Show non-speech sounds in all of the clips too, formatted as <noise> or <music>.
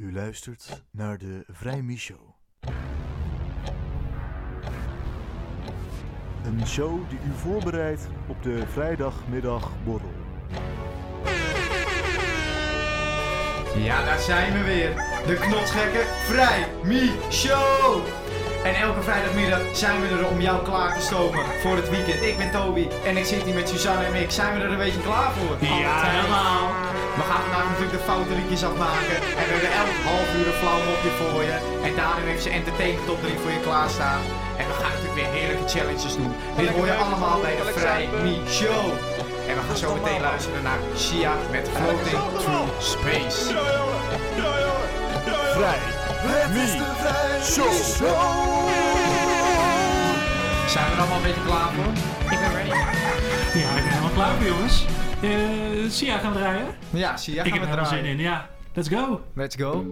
U luistert naar de Vrij Show. Een show die u voorbereidt op de vrijdagmiddagborrel. Ja, daar zijn we weer. De knotsgekke Vrij Me Show. En elke vrijdagmiddag zijn we er om jou klaar te stomen voor het weekend. Ik ben Toby en ik zit hier met Suzanne en Mick. Zijn we er een beetje klaar voor? Ja, helemaal. We gaan vandaag natuurlijk de foute liedjes afmaken. En we hebben elk half uur een flauw mopje voor je. En daarin heeft ze entertainment top 3 voor je klaarstaan. En we gaan natuurlijk weer heerlijke challenges doen. Dit hoor je allemaal bij de Vrij Me Show. En we gaan zo meteen luisteren naar Sia met Floating Through Space. Vrij Me Show. Zijn we er allemaal een beetje klaar voor? Ik ben ready. Ja, ik ben helemaal klaar voor jongens. Eh Sia gaan draaien? Ja, Sia, ik gaan heb we er helemaal draaien. zin in, ja. Let's go. Let's go.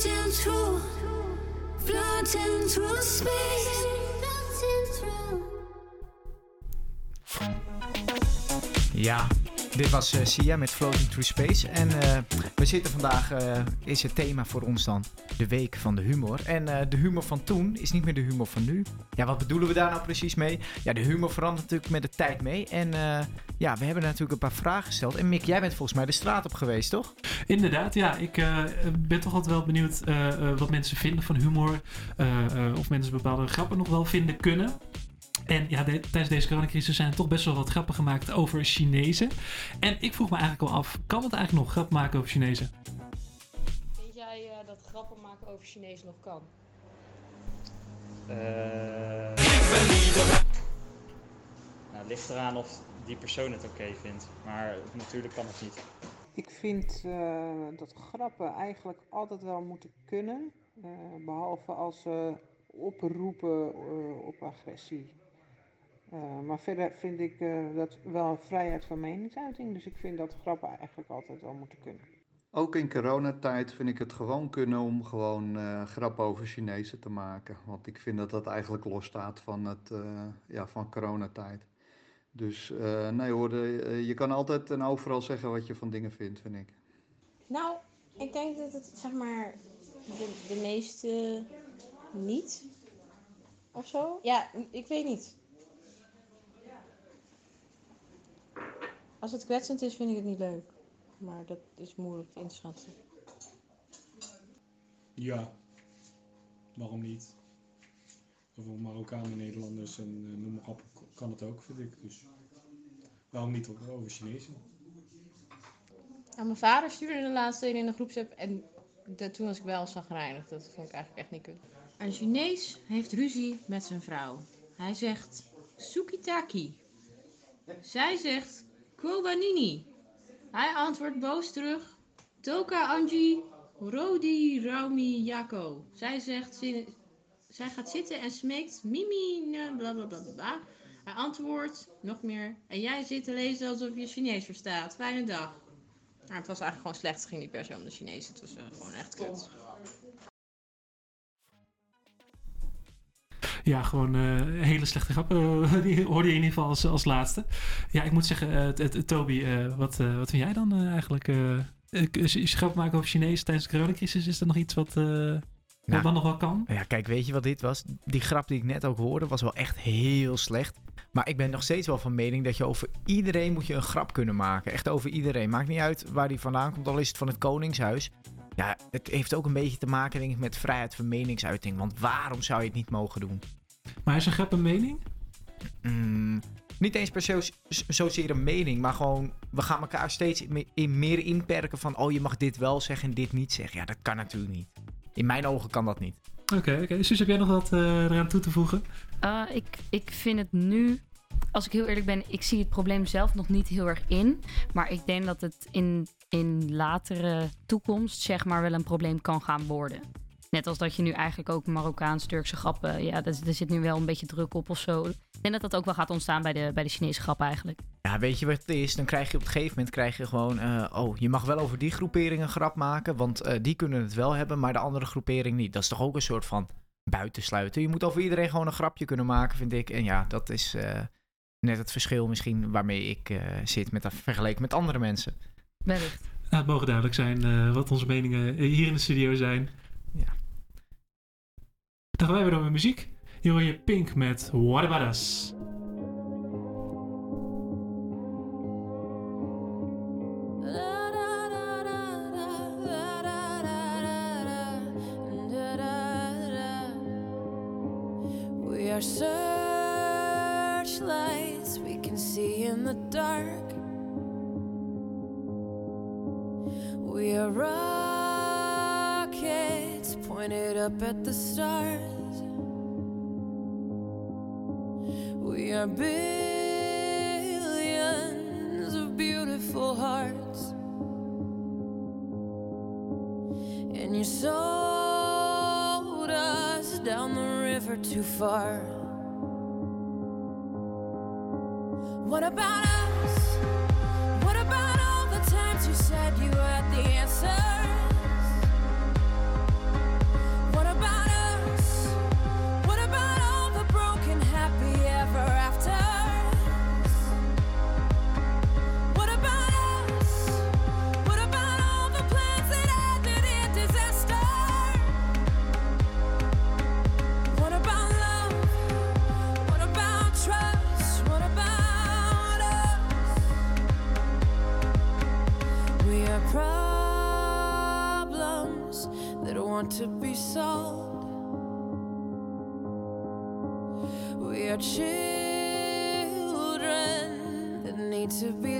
Floating through, floating through, floating through space. Floating through. Ja, dit was eh, Sia met Floating Through Space. En eh, we zitten vandaag, eh, is het thema voor ons dan de week van de humor. En de humor van toen is niet meer de humor van nu. Ja, wat bedoelen we daar nou precies mee? Ja, de humor verandert natuurlijk met de tijd mee. En ja, we hebben natuurlijk een paar vragen gesteld. En Mick, jij bent volgens mij de straat op geweest, toch? Inderdaad, ja. Ik ben toch altijd wel benieuwd wat mensen vinden van humor. Of mensen bepaalde grappen nog wel vinden kunnen. En ja, de- tijdens deze coronacrisis zijn er toch best wel wat grappen gemaakt over Chinezen. En ik vroeg me eigenlijk al af, kan het eigenlijk nog grap maken over Chinezen? Vind jij eh, dat grappen maken over Chinees nog kan? Eh, nou, het ligt eraan of die persoon het oké vindt. Maar natuurlijk kan het niet. Ik vind eh, dat grappen eigenlijk altijd wel moeten kunnen. eh, behalve als ze oproepen eh, op agressie. Eh, maar verder vind ik eh, dat wel een vrijheid van meningsuiting. Dus ik vind dat grappen eigenlijk altijd wel moeten kunnen. Ook in coronatijd vind ik het gewoon kunnen om gewoon eh grappen over Chinezen te maken. Want ik vind dat dat eigenlijk losstaat van, het, eh, ja, van coronatijd. Dus eh, nee hoor, de- je kan altijd en overal zeggen wat je van dingen vindt, vind ik. Nou, ik denk dat het zeg maar de, de meeste niet. Of zo? Ja, ik weet niet. Als het kwetsend is, vind ik het niet leuk. Maar dat is moeilijk in te schatten. Ja, waarom niet? Over Marokkanen, Nederlanders en eh, noem maar op, kan het ook, vind ik. Dus waarom niet over Chinezen? Nou, mijn vader stuurde de laatste in de groepsapp en dat, toen was ik wel zagrijnig. Dat vond ik eigenlijk echt niet kut. Een Chinees heeft ruzie met zijn vrouw. Hij zegt Sukitaki. Zij zegt Kobanini. Hij antwoordt boos terug Toka Anji Rodi Raumi Yako. Zij zegt zij gaat zitten en smeekt Mimi bla bla bla bla. Hij antwoordt nog meer en jij zit te lezen alsof je Chinees verstaat. Fijne dag. Maar het was eigenlijk gewoon slecht. Het ging niet per se om de Chinezen. Het was eh, gewoon echt kut. Ja, gewoon eh, hele slechte grap. eh, <laughs> die hoorde je in ieder geval als, als laatste. Ja, ik moet zeggen, eh, Toby, wat, wat vind jij dan eigenlijk? grap maken over Chinees tijdens de coronacrisis, is dat nog iets wat, wat dan nog wel kan? Ja, kijk, weet je wat dit was? Die grap die ik net ook hoorde was wel echt heel slecht. Maar ik ben nog steeds wel van mening dat je over iedereen moet je een grap kunnen maken. Echt over iedereen. Maakt niet uit waar die vandaan komt, al is het van het Koningshuis. Ja, het heeft ook een beetje te maken denk ik met vrijheid van meningsuiting. Want waarom zou je het niet mogen doen? Maar is een grap een mening? Mm, niet eens per se zo- zozeer een mening, maar gewoon we gaan elkaar steeds in, meer inperken van oh je mag dit wel zeggen en dit niet zeggen. Ja, dat kan natuurlijk niet. In mijn ogen kan dat niet. Oké, oké. Sus, heb jij nog wat eh, eraan toe te voegen? Uh, ik, ik vind het nu, als ik heel eerlijk ben, ik zie het probleem zelf nog niet heel erg in. Maar ik denk dat het in, in latere toekomst, zeg maar, wel een probleem kan gaan worden. Net als dat je nu eigenlijk ook Marokkaans-Turkse grappen, ja, er, er zit nu wel een beetje druk op of zo. Ik denk dat dat ook wel gaat ontstaan bij de, bij de Chinese grappen eigenlijk. Ja, weet je wat het is? Dan krijg je op een gegeven moment krijg je gewoon... eh, oh, je mag wel over die groepering een grap maken, want eh, die kunnen het wel hebben, maar de andere groepering niet. Dat is toch ook een soort van buitensluiten. Je moet over iedereen gewoon een grapje kunnen maken, vind ik. En ja, dat is eh, net het verschil misschien waarmee ik zit met, vergeleken met andere mensen. Wellicht. Nou, het mogen duidelijk zijn eh, wat onze meningen eh, hier in de studio zijn. Ja. Dan gaan wij weer door met muziek. Hier hoor je Pink met What About Us. We are searchlights we can see in the dark. Up at the stars. We are billions of beautiful hearts. And you sold us down the river too far. What about We are children that need to be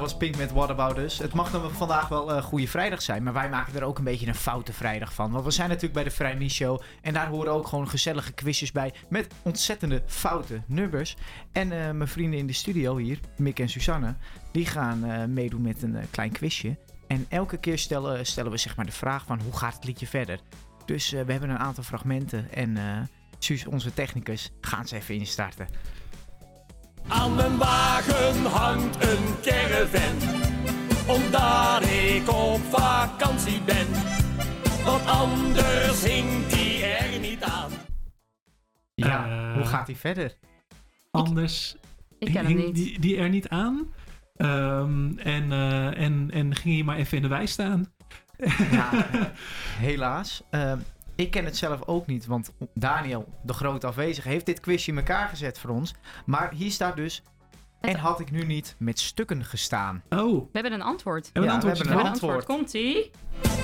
dat was Pink met What About Us. Het mag dan vandaag wel eh Goede Vrijdag zijn, maar wij maken er ook een beetje een foute vrijdag van. Want we zijn natuurlijk bij de Vrij Show en daar horen ook gewoon gezellige quizjes bij met ontzettende foute nummers. En eh, mijn vrienden in de studio hier, Mick en Susanne, die gaan eh, meedoen met een klein quizje. En elke keer stellen, stellen we zeg maar de vraag van hoe gaat het liedje verder. Dus we hebben een aantal fragmenten en Suus, onze technicus, gaan ze even instarten. Aan mijn wagen hangt een caravan, omdat ik op vakantie ben. Want anders hinkt die er niet aan. Ja, Eh, hoe gaat die verder? Anders Ik ken hem hing niet. Die, die er niet aan. Ehm, en, eh, en, en ging hier maar even in de wei staan. Ja, <laughs> helaas. Ehm, ik ken het zelf ook niet, want Daniel, de groot afwezige, heeft dit quizje in elkaar gezet voor ons. Maar hier staat dus, en had ik nu niet met stukken gestaan. Oh. We hebben een antwoord. Ja, we hebben een We hebben antwoord. Komt-ie?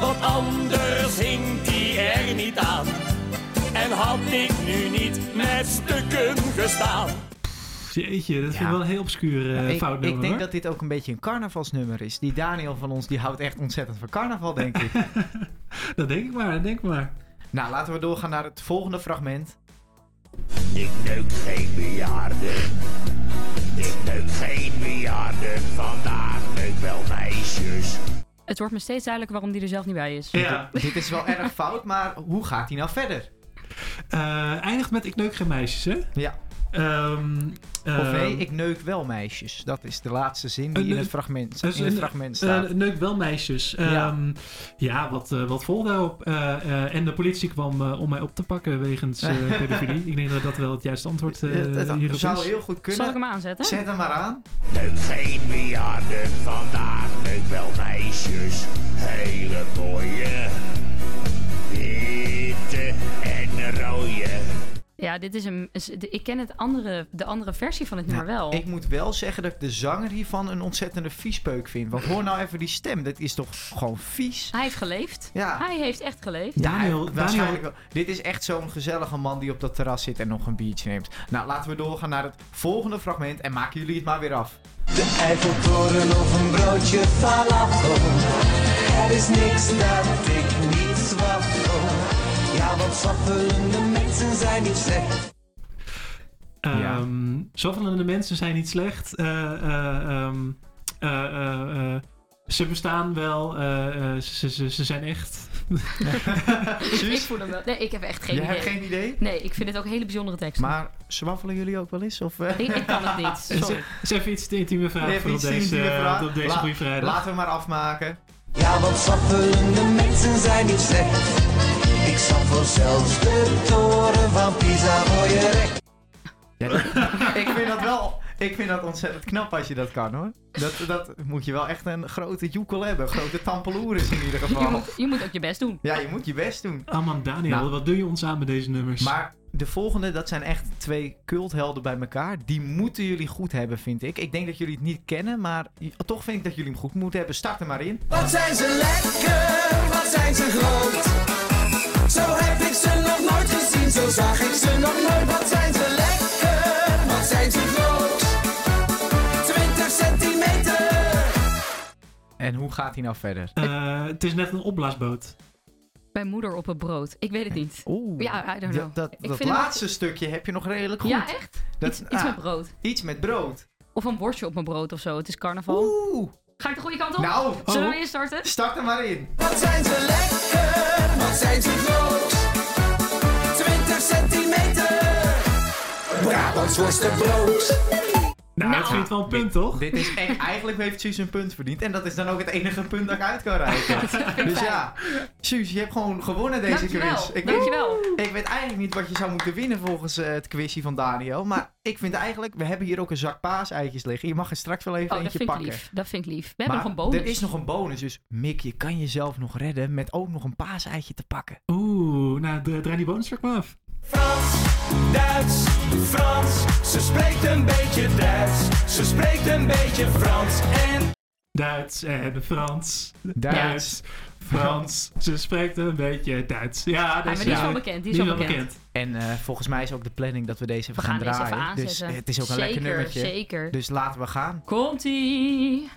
Want anders hinkt die er niet aan. En had ik nu niet met stukken gestaan. Jeetje, dat vind ik Ja. wel een heel obscuur eh, ik, fout ik nummer, denk hoor. dat dit ook een beetje een carnavalsnummer is. Die Daniel van ons, die houdt echt ontzettend van carnaval, denk ik. <laughs> Dat denk ik maar, dat denk ik maar. Nou, laten we doorgaan naar het volgende fragment. Ik neuk geen bejaarden. Ik neuk geen bejaarden. Vandaag neuk wel meisjes. Het wordt me steeds duidelijker waarom die er zelf niet bij is. Ja. <laughs> Dit is wel erg fout, maar hoe gaat hij nou verder? Eh, eindigt met ik neuk geen meisjes, hè? Ja. Ehm, Of nee, ehm, ik neuk wel meisjes. Dat is de laatste zin die Een in neuk- het fragment, dus in het fragment staat. eh, neuk wel meisjes. Ja. Ja, ja wat, eh, wat vol daarop. Eh, eh, en de politie kwam eh, om mij op te pakken wegens eh <laughs> pedofilie. ik denk dat dat wel het juiste antwoord eh hierop zou is. heel goed kunnen. Zal ik hem aanzetten? Zet hem maar aan. Neuk geen bejaarden. Vandaag neuk wel meisjes. Hele mooie. Ja, dit is een. de- Ik ken het andere, de andere versie van het nummer wel. Ik moet wel zeggen dat ik de zanger hiervan een ontzettende viespeuk vind. Want hoor nou even die stem. Dat is toch gewoon vies? Hij heeft geleefd. Ja. Hij heeft echt geleefd. Ja, Daniel- waarschijnlijk Daniel- wel. Dit is echt zo'n gezellige man die op dat terras zit en nog een biertje neemt. Nou, laten we doorgaan naar het volgende fragment en maken jullie het maar weer af. De Eiffeltoren of een broodje falafel. Er is niks dat ik niet zwaffel. Ja, want zwaffelende mensen zijn niet slecht. Ehm Zwaffelende mensen zijn niet slecht. Eh, eh, ehm, eh, eh, eh, ze bestaan wel. eh, eh, ze, ze, ze zijn echt. <laughs> ik voel hem wel. Nee, ik heb echt geen Je idee. hebt geen idee? Nee, ik vind het ook een hele bijzondere tekst. Maar zwaffelen jullie ook wel eens? Of, eh? Ik- ik kan het niet, <laughs> sorry. Is even iets te intieme vraag Even voor op deze, eh, vraag. op deze La- goede vrijdag. Laten we maar afmaken. Ja, want sappelende mensen zijn niet slecht. Ik sappel zelfs de toren van Pisa voor je recht. Ja, <laughs> ik vind dat wel... Ik vind dat ontzettend knap als je dat kan hoor. Dat, dat moet je wel echt een grote joekel hebben. Grote tampeloeris in ieder Je geval. moet, je moet ook je best doen. Ja, je moet je best doen. Ah man, Daniel, Nou. wat doe je ons aan met deze nummers? Maar de volgende, dat zijn echt twee culthelden bij elkaar. Die moeten jullie goed hebben, vind ik. Ik denk dat jullie het niet kennen, maar toch vind ik dat jullie hem goed moeten hebben. Start er maar in. Wat zijn ze lekker, wat zijn ze groot. Zo heb ik ze nog nooit gezien, zo zag ik ze nog nooit. Wat zijn ze lekker, wat zijn ze groot. 20 centimeter. En hoe gaat hij nou verder? Eh, het is net een opblaasboot. Bij moeder op het brood. Ik weet het niet. Oeh. Ja, I don't know. Dat, dat, ik dat vind hem- laatste stukje heb je nog redelijk goed. Ja, echt? Dat, iets, iets ah, met brood. Iets met brood. Of een worstje op mijn brood of zo. Het is carnaval. Oeh. Ga ik de goede kant op? Nou, Zullen oh. we instarten? Start er maar in. Wat zijn ze lekker, wat zijn ze groot. 20 centimeter. Brabants worstenbrood. Nou, het vindt wel een punt, toch? Dit is echt, eigenlijk heeft Suus een punt verdiend. En dat is dan ook het enige punt dat ik uit kan reiken. <laughs> dus ja, Suus, je hebt gewoon gewonnen deze Dankjewel, quiz. Ik dankjewel. Weet, ik weet eigenlijk niet wat je zou moeten winnen volgens eh, het quizje van Daniel. Maar ik vind eigenlijk, we hebben hier ook een zak paaseitjes liggen. Je mag er straks wel even Oh, dat eentje vind ik pakken. lief. Dat vind ik lief. We hebben nog een bonus. er is nog een bonus. Dus Mick, je kan jezelf nog redden met ook nog een paaseitje te pakken. Oeh, nou, dra- draai die bonustrack maar af. Duits, Frans. Ze spreekt een beetje Duits. Ze spreekt een beetje Frans. En Duits en Frans. Duits. Frans. Ze spreekt een beetje Duits. Ja, maar deze die is wel bekend, die is wel bekend. En eh, volgens mij is ook de planning dat we deze even We gaan gaan deze draaien. even dus aanzetten. het is ook een lekker Zeker, nummertje. zeker. Dus laten we gaan. Komt-ie.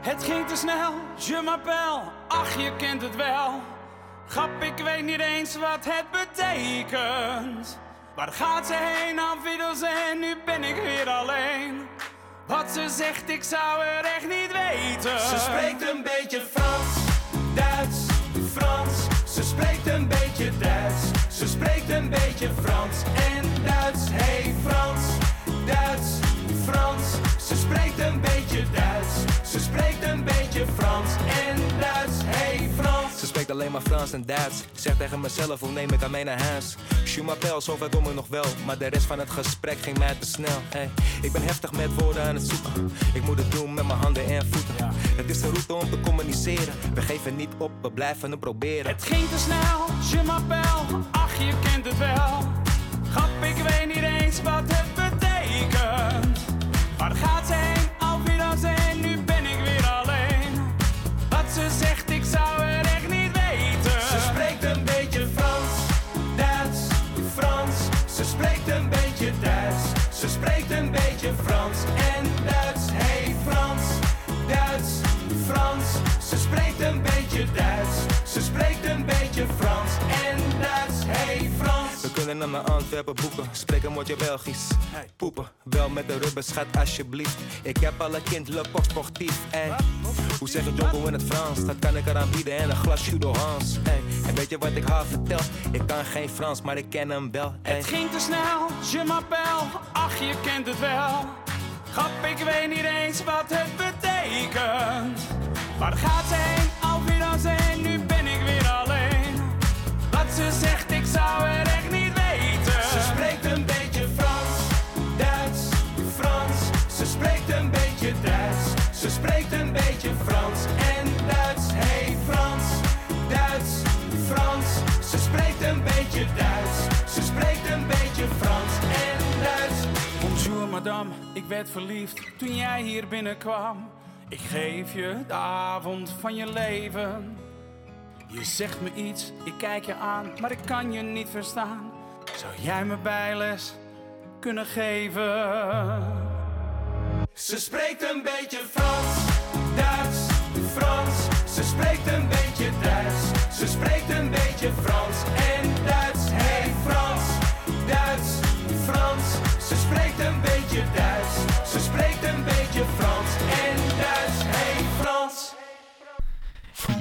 Het ging te snel, je m'appelle, ach je kent het wel. Grap, ik weet niet eens wat het betekent. Waar gaat ze heen, aan en nu ben ik weer alleen. Wat ze zegt, ik zou er echt niet weten. Ze spreekt een beetje Frans, Duits, Frans. Ze spreekt een beetje Duits. Ze spreekt een beetje Frans en Duits. Hey Frans, Duits, Frans. Ze spreekt een beetje Duits. Ze spreekt een beetje Frans spreekt alleen maar Frans en Duits. Zeg tegen mezelf, hoe neem ik aan mij naar huis? Je m'appelle, zover kom ik nog wel. Maar de rest van het gesprek ging mij te snel. Hey, ik ben heftig met woorden aan het zoeken. Ik moet het doen met mijn handen en voeten. Het is de route om te communiceren. We geven niet op, we blijven het proberen. Het ging te snel, je m'appelle, ach je kent het wel. Grap, ik weet niet eens wat het betekent. Waar gaat ze heen, Antwerpen boeken. Spreek een woordje Belgisch. Poepen, wel met de rubber, schat alsjeblieft. Ik heb alle kind, le pop sportief. Ey. Hoe zeg je Jocko in het Frans? Dat kan ik eraan bieden en een glas Judo Hans. En weet je wat ik haar vertel? Ik kan geen Frans, maar ik ken hem wel. Het ging te snel, je m'appelle, ach je kent het wel. Grap, ik weet niet eens wat het betekent. Waar gaat ze heen, auf Wiedersehen, nu ben ik weer alleen. Wat ze zegt, ik zou er Ik werd verliefd toen jij hier binnenkwam. Ik geef je de avond van je leven. Je zegt me iets, ik kijk je aan, maar ik kan je niet verstaan. Zou jij me bijles kunnen geven? Ze spreekt een beetje Frans, Duits, Frans. Ze spreekt een beetje Duits. Ze spreekt een beetje Frans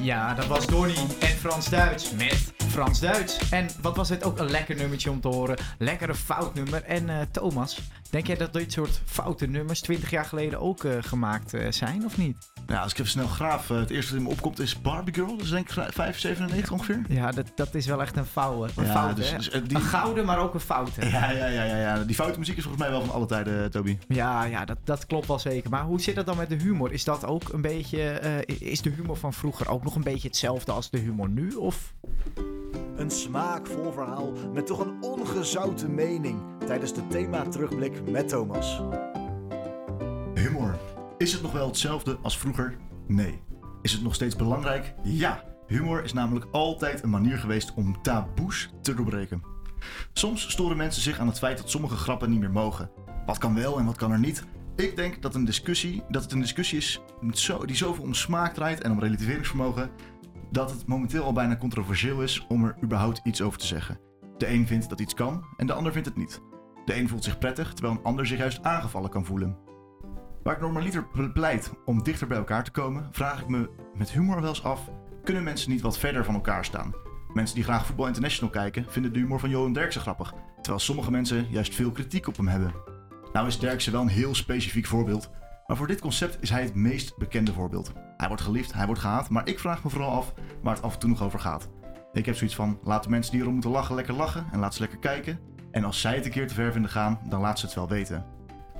Ja, dat was Donnie en Frans Duits met Frans Duits. En wat was dit ook een lekker nummertje om te horen. Lekkere fout nummer. En eh, Thomas, denk jij dat dit soort foute nummers 20 jaar geleden ook eh, gemaakt eh, zijn of niet? Ja, als ik even snel graaf, het eerste wat in me opkomt is Barbie Girl. Dat is denk ik 5,97 ongeveer. Ja, dat, dat is wel echt een fout. Een Ja, fout, dus- dus, die- Een gouden, maar ook een foute. Ja, ja, ja, ja, ja. Die foute muziek is volgens mij wel van alle tijden, Toby. Ja, ja dat, dat klopt wel zeker. Maar hoe zit dat dan met de humor? Is dat ook een beetje. is de humor van vroeger ook nog een beetje hetzelfde als de humor nu? Of. Een smaakvol verhaal met toch een ongezouten mening tijdens de thema terugblik met Thomas. Humor. Is het nog wel hetzelfde als vroeger? Nee. Is het nog steeds belangrijk? Ja. Humor is namelijk altijd een manier geweest om taboes te doorbreken. Soms storen mensen zich aan het feit dat sommige grappen niet meer mogen. Wat kan wel en wat kan er niet? Ik denk dat, een discussie, dat het een discussie is die zoveel om smaak draait en om relativeringsvermogen, dat het momenteel al bijna controversieel is om er überhaupt iets over te zeggen. De een vindt dat iets kan en de ander vindt het niet. De een voelt zich prettig, terwijl een ander zich juist aangevallen kan voelen. Waar ik normaliter pleit om dichter bij elkaar te komen, vraag ik me met humor wel eens af: kunnen mensen niet wat verder van elkaar staan? Mensen die graag Voetbal International kijken, vinden de humor van Johan Derksen grappig, terwijl sommige mensen juist veel kritiek op hem hebben. Nou is Derksen wel een heel specifiek voorbeeld, maar voor dit concept is hij het meest bekende voorbeeld. Hij wordt geliefd, hij wordt gehaat, maar ik vraag me vooral af waar het af en toe nog over gaat. Ik heb zoiets van: laat de mensen die erom moeten lachen lekker lachen en laat ze lekker kijken. En als zij het een keer te ver vinden gaan, dan laat ze het wel weten.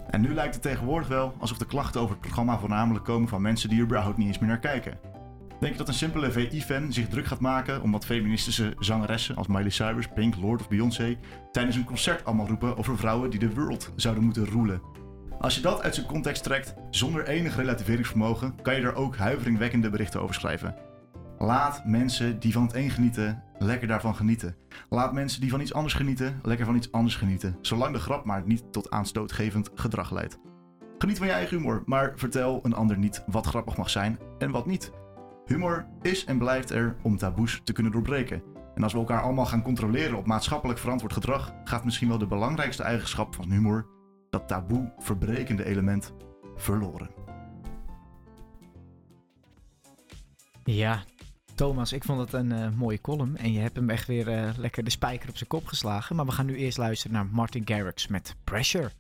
En nu lijkt het tegenwoordig wel alsof de klachten over het programma voornamelijk komen van mensen die er überhaupt niet eens meer naar kijken. Denk je dat een simpele VI-fan zich druk gaat maken om wat feministische zangeressen als Miley Cyrus, Pink, Lord of Beyoncé tijdens een concert allemaal roepen over vrouwen die de world zouden moeten roelen? Als je dat uit zijn context trekt, zonder enig relativeringsvermogen, kan je er ook huiveringwekkende berichten over schrijven. Laat mensen die van het een genieten, lekker daarvan genieten. Laat mensen die van iets anders genieten, lekker van iets anders genieten. Zolang de grap maar niet tot aanstootgevend gedrag leidt. Geniet van je eigen humor, maar vertel een ander niet wat grappig mag zijn en wat niet. Humor is en blijft er om taboes te kunnen doorbreken. En als we elkaar allemaal gaan controleren op maatschappelijk verantwoord gedrag, gaat misschien wel de belangrijkste eigenschap van humor, dat taboe verbrekende element, verloren. Ja, Thomas, ik vond het een eh, mooie column. En je hebt hem echt weer eh, lekker de spijker op zijn kop geslagen. Maar we gaan nu eerst luisteren naar Martin Garrix met Pressure.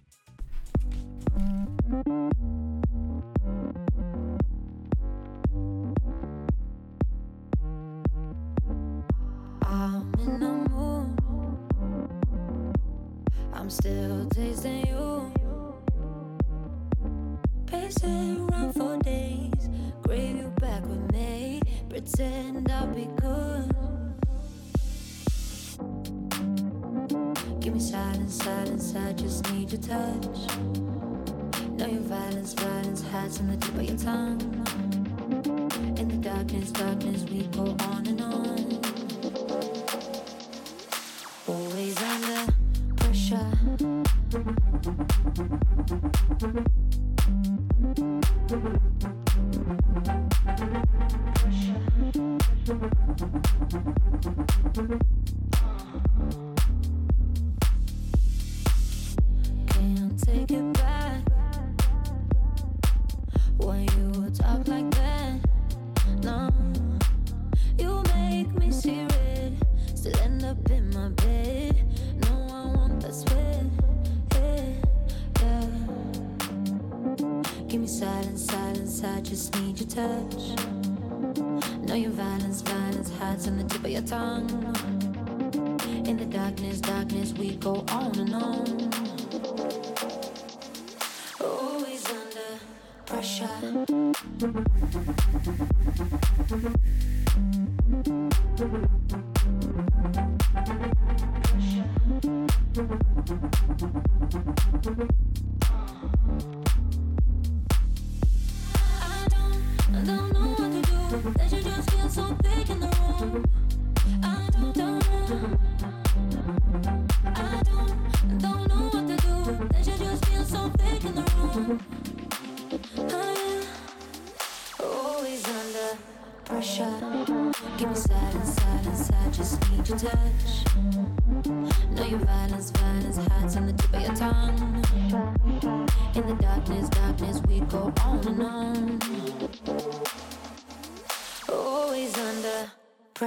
Pressure. Give me silence, silence. I don't I don't know what to do. That you just feel so fake in the room. Always under pressure. Looking sad and sad and. Just need your touch.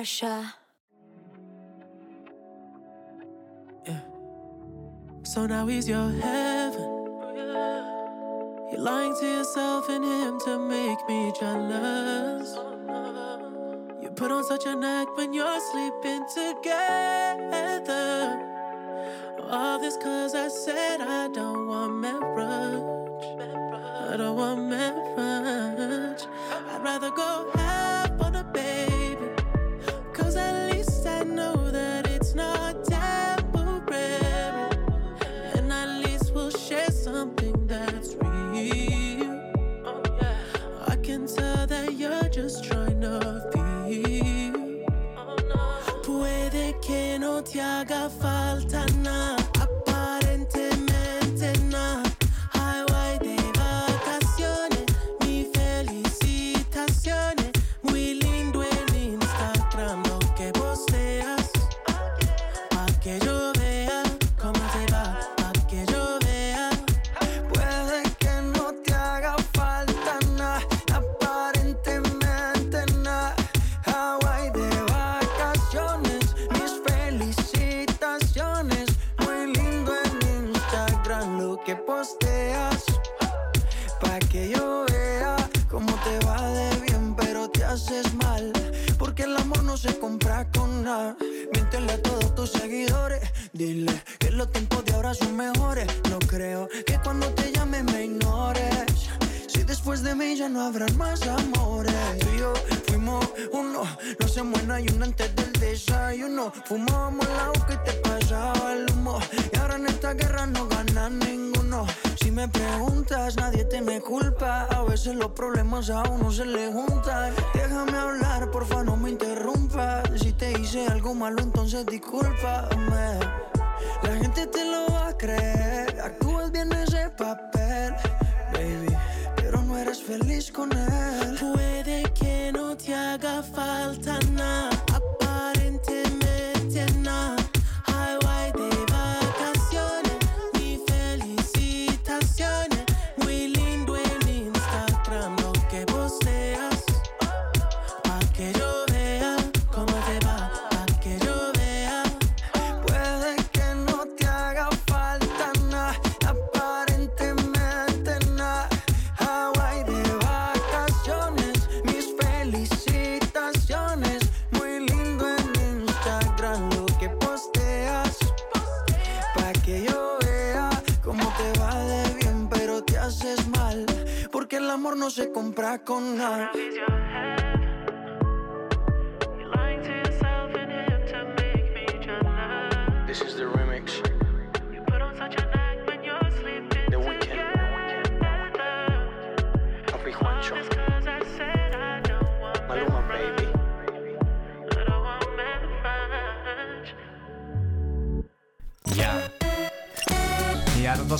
Pressure. So now he's your heaven. You're lying to yourself and him to make me jealous. You put on such an act when you're sleeping together. All this cause I said I don't want marriage. I don't want marriage. I'd rather go half on a baby.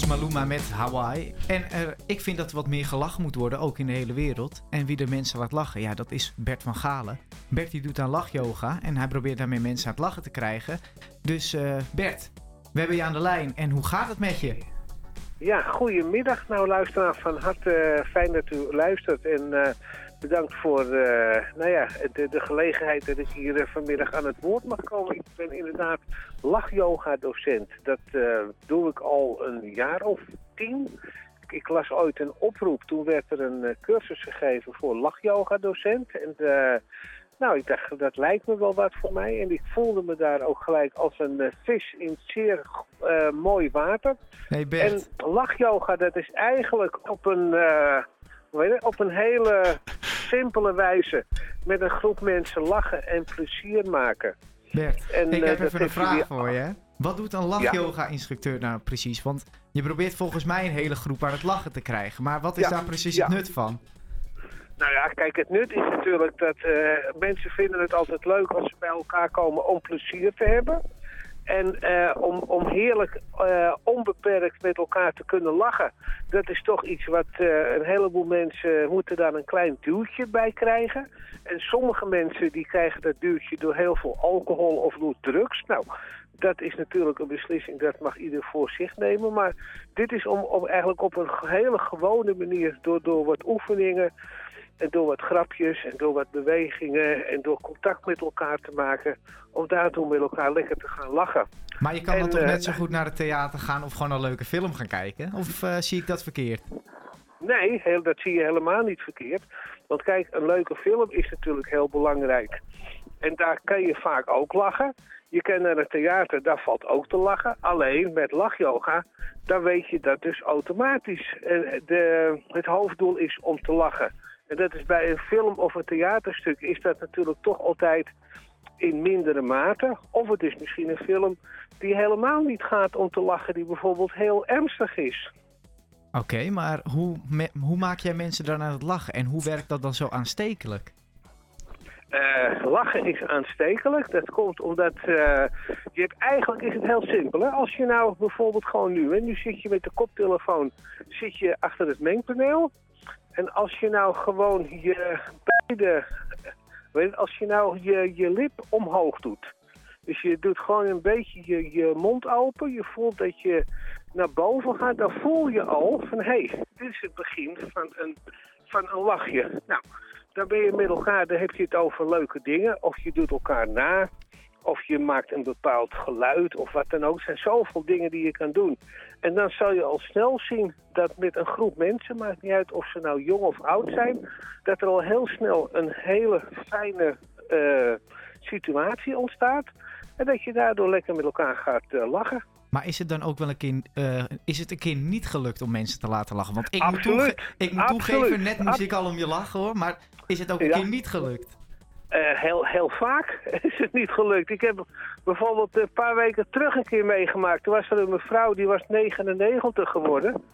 Was Maluma met Hawaii. En eh, ik vind dat er wat meer gelachen moet worden, ook in de hele wereld. En wie de mensen laat lachen, ja, dat is Bert van Galen. Bert die doet aan lachyoga en hij probeert daarmee mensen aan het lachen te krijgen. Dus eh, Bert, we hebben je aan de lijn. En hoe gaat het met je? Ja, goedemiddag nou luisteraar. Van harte eh, fijn dat u luistert en bedankt voor eh, nou ja, de, de gelegenheid dat ik hier eh, vanmiddag aan het woord mag komen. Ik ben inderdaad lachyoga docent. Dat eh, doe ik al een jaar of tien. Ik, las ooit een oproep. Toen werd er een cursus gegeven voor lachyoga docent. En nou, ik dacht, dat lijkt me wel wat voor mij. En ik voelde me daar ook gelijk als een vis in zeer mooi water. Hey Bert. En lachyoga, dat is eigenlijk op een, eh, op een hele simpele wijze met een groep mensen lachen en plezier maken. Bert, En, ik eh, heb dat even een vraag voor je. Wat doet een lachyoga-instructeur nou precies? Want je probeert volgens mij een hele groep aan het lachen te krijgen. Maar wat is Ja, daar precies het nut van? Nou ja, kijk, het nut is natuurlijk dat eh, mensen vinden het altijd leuk als ze bij elkaar komen om plezier te hebben. En eh, om, om heerlijk eh, onbeperkt met elkaar te kunnen lachen. Dat is toch iets wat eh, een heleboel mensen moeten daar een klein duwtje bij krijgen. En sommige mensen die krijgen dat duwtje door heel veel alcohol of door drugs. Nou, dat is natuurlijk een beslissing, dat mag ieder voor zich nemen. Maar dit is om, om eigenlijk op een hele gewone manier, door, door wat oefeningen, En door wat grapjes en door wat bewegingen en door contact met elkaar te maken, om daardoor met elkaar lekker te gaan lachen. Maar je kan En, dan toch eh, net zo goed naar het theater gaan of gewoon een leuke film gaan kijken? Of eh, zie ik dat verkeerd? Nee, heel, dat zie je helemaal niet verkeerd. Want kijk, een leuke film is natuurlijk heel belangrijk. En daar kan je vaak ook lachen. Je kan naar het theater, daar valt ook te lachen. Alleen met lachyoga, dan weet je dat dus automatisch. Eh, De, het hoofddoel is om te lachen. En dat is bij een film of een theaterstuk is dat natuurlijk toch altijd in mindere mate. Of het is misschien een film die helemaal niet gaat om te lachen, die bijvoorbeeld heel ernstig is. Oké, maar hoe, me- hoe maak jij mensen dan aan het lachen? En hoe werkt dat dan zo aanstekelijk? Eh, lachen is aanstekelijk. Dat komt omdat eh, je hebt, eigenlijk is het heel simpel. Hè? Als je nou bijvoorbeeld gewoon nu, hè, nu zit je met de koptelefoon zit je achter het mengpaneel. En als je nou gewoon je beide, weet als je nou je, je lip omhoog doet. Dus je doet gewoon een beetje je, je mond open. Je voelt dat je naar boven gaat. Dan voel je al van, hé, hey, dit is het begin van een, van een lachje. Nou, dan ben je met elkaar, dan heb je het over leuke dingen. Of je doet elkaar na. Of je maakt een bepaald geluid of wat dan ook. Er zijn zoveel dingen die je kan doen. En dan zal je al snel zien dat met een groep mensen, maakt niet uit of ze nou jong of oud zijn, dat er al heel snel een hele fijne eh, situatie ontstaat. En dat je daardoor lekker met elkaar gaat eh, lachen. Maar is het dan ook wel een keer, eh, is het een keer niet gelukt om mensen te laten lachen? Want ik Absoluut. moet, toege- ik moet toegeven, net moest ik al om je lachen hoor. Maar is het ook een Ja. keer niet gelukt? Eh, heel, heel vaak <laughs> is het niet gelukt. Ik heb bijvoorbeeld een paar weken terug een keer meegemaakt. Toen was er een mevrouw, die was 99 geworden.